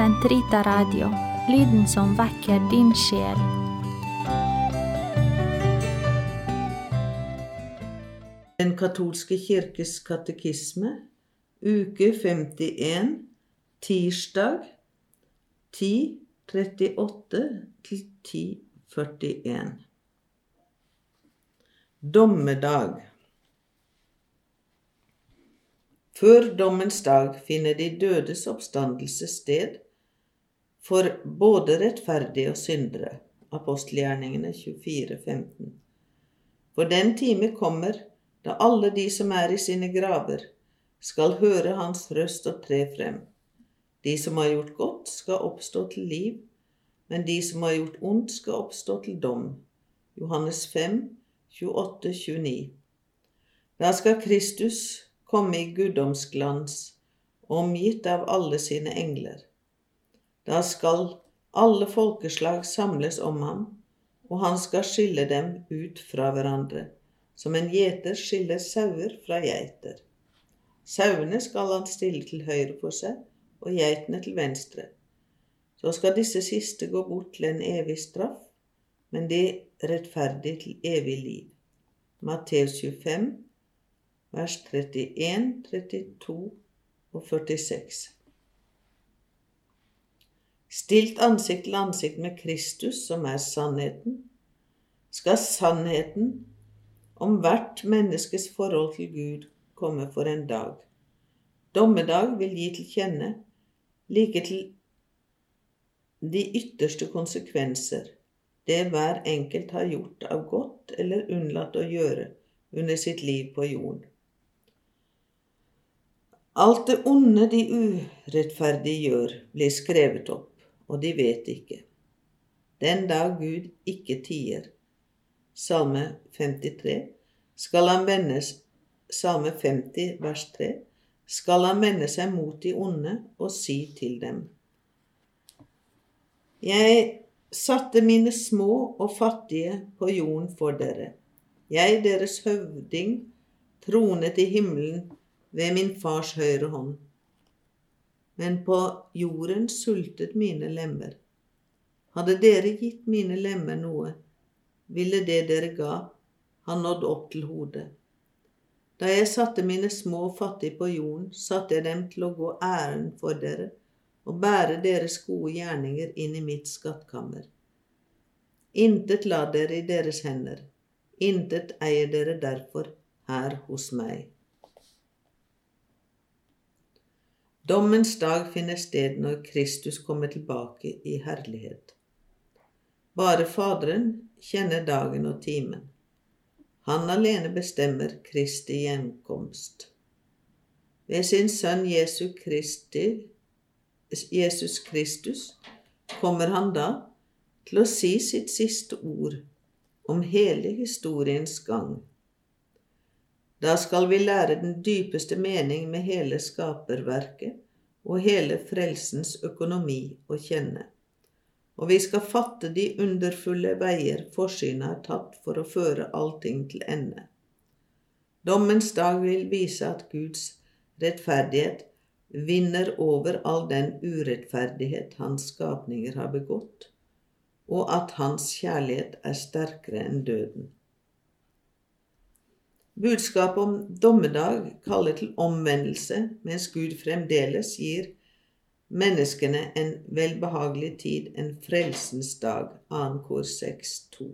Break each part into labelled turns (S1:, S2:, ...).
S1: Sentrita Radio, lyden som vekker din sjel.
S2: Den katolske kirkes katekisme, uke 51, tirsdag 10.38 til 10.41. Dommedag. Før dommens dag finner de dødes oppstandelse sted for både rettferdige og syndere. Apostelgjerningene 24, 15. For den time kommer da alle de som er i sine graver, skal høre hans røst og tre frem. De som har gjort godt, skal oppstå til liv, men de som har gjort ondt, skal oppstå til dom. Johannes 5, 28, 29. Da skal Kristus komme i guddomsglans, omgitt av alle sine engler. Da skal alle folkeslag samles om ham, og han skal skille dem ut fra hverandre, som en gjeter skiller sauer fra geiter. Sauene skal han stille til høyre for seg, og geitene til venstre. Så skal disse siste gå bort til en evig straff, men de rettferdige til evig liv. Matteus 25, vers 31, 32 og 46. Stilt ansikt til ansikt med Kristus, som er sannheten, skal sannheten om hvert menneskes forhold til Gud komme for en dag. Dommedag vil gi til kjenne like til de ytterste konsekvenser det hver enkelt har gjort av godt eller unnlatt å gjøre under sitt liv på jorden. Alt det onde de urettferdige gjør, blir skrevet opp, og de vet ikke. Den dag Gud ikke tier. Salme 53. Skal han vende Salme 50, vers 3. Skal han vende seg mot de onde og si til dem. Jeg satte mine små og fattige på jorden for dere. Jeg, deres høvding, tronet i himmelen ved min fars høyre hånd. Men på jorden sultet mine lemmer. Hadde dere gitt mine lemmer noe, ville det dere ga, ha nådd opp til hodet. Da jeg satte mine små fattige på jorden, satte jeg dem til å gå æren for dere og bære deres gode gjerninger inn i mitt skattkammer. Intet la dere i deres hender, intet eier dere derfor her hos meg. Dommens dag finner sted når Kristus kommer tilbake i herlighet. Bare Faderen kjenner dagen og timen. Han alene bestemmer Kristi gjenkomst. Ved sin sønn Jesus, Kristi, Jesus Kristus kommer han da til å si sitt siste ord om hele historiens gang. Da skal vi lære den dypeste mening med hele skaperverket og hele frelsens økonomi å kjenne. Og vi skal fatte de underfulle veier forsynet har tatt for å føre allting til ende. Dommens dag vil vise at Guds rettferdighet vinner over all den urettferdighet hans skapninger har begått, og at hans kjærlighet er sterkere enn døden. Budskapet om dommedag kaller til omvendelse, mens Gud fremdeles gir menneskene en velbehagelig tid, en frelsens dag, 2. kor 6.2.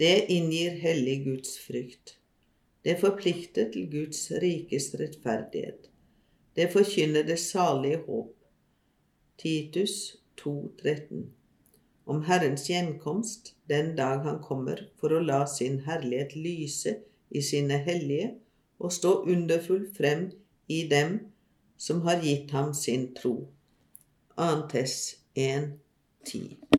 S2: Det inngir hellig Guds frykt. Det forplikter til Guds rikes rettferdighet. Det forkynner det salige håp. Titus 2.13. Om Herrens gjenkomst, den dag han kommer for å la sin herlighet lyse i sine hellige og stå underfull frem i dem som har gitt ham sin tro. 2. Tess 1, 10.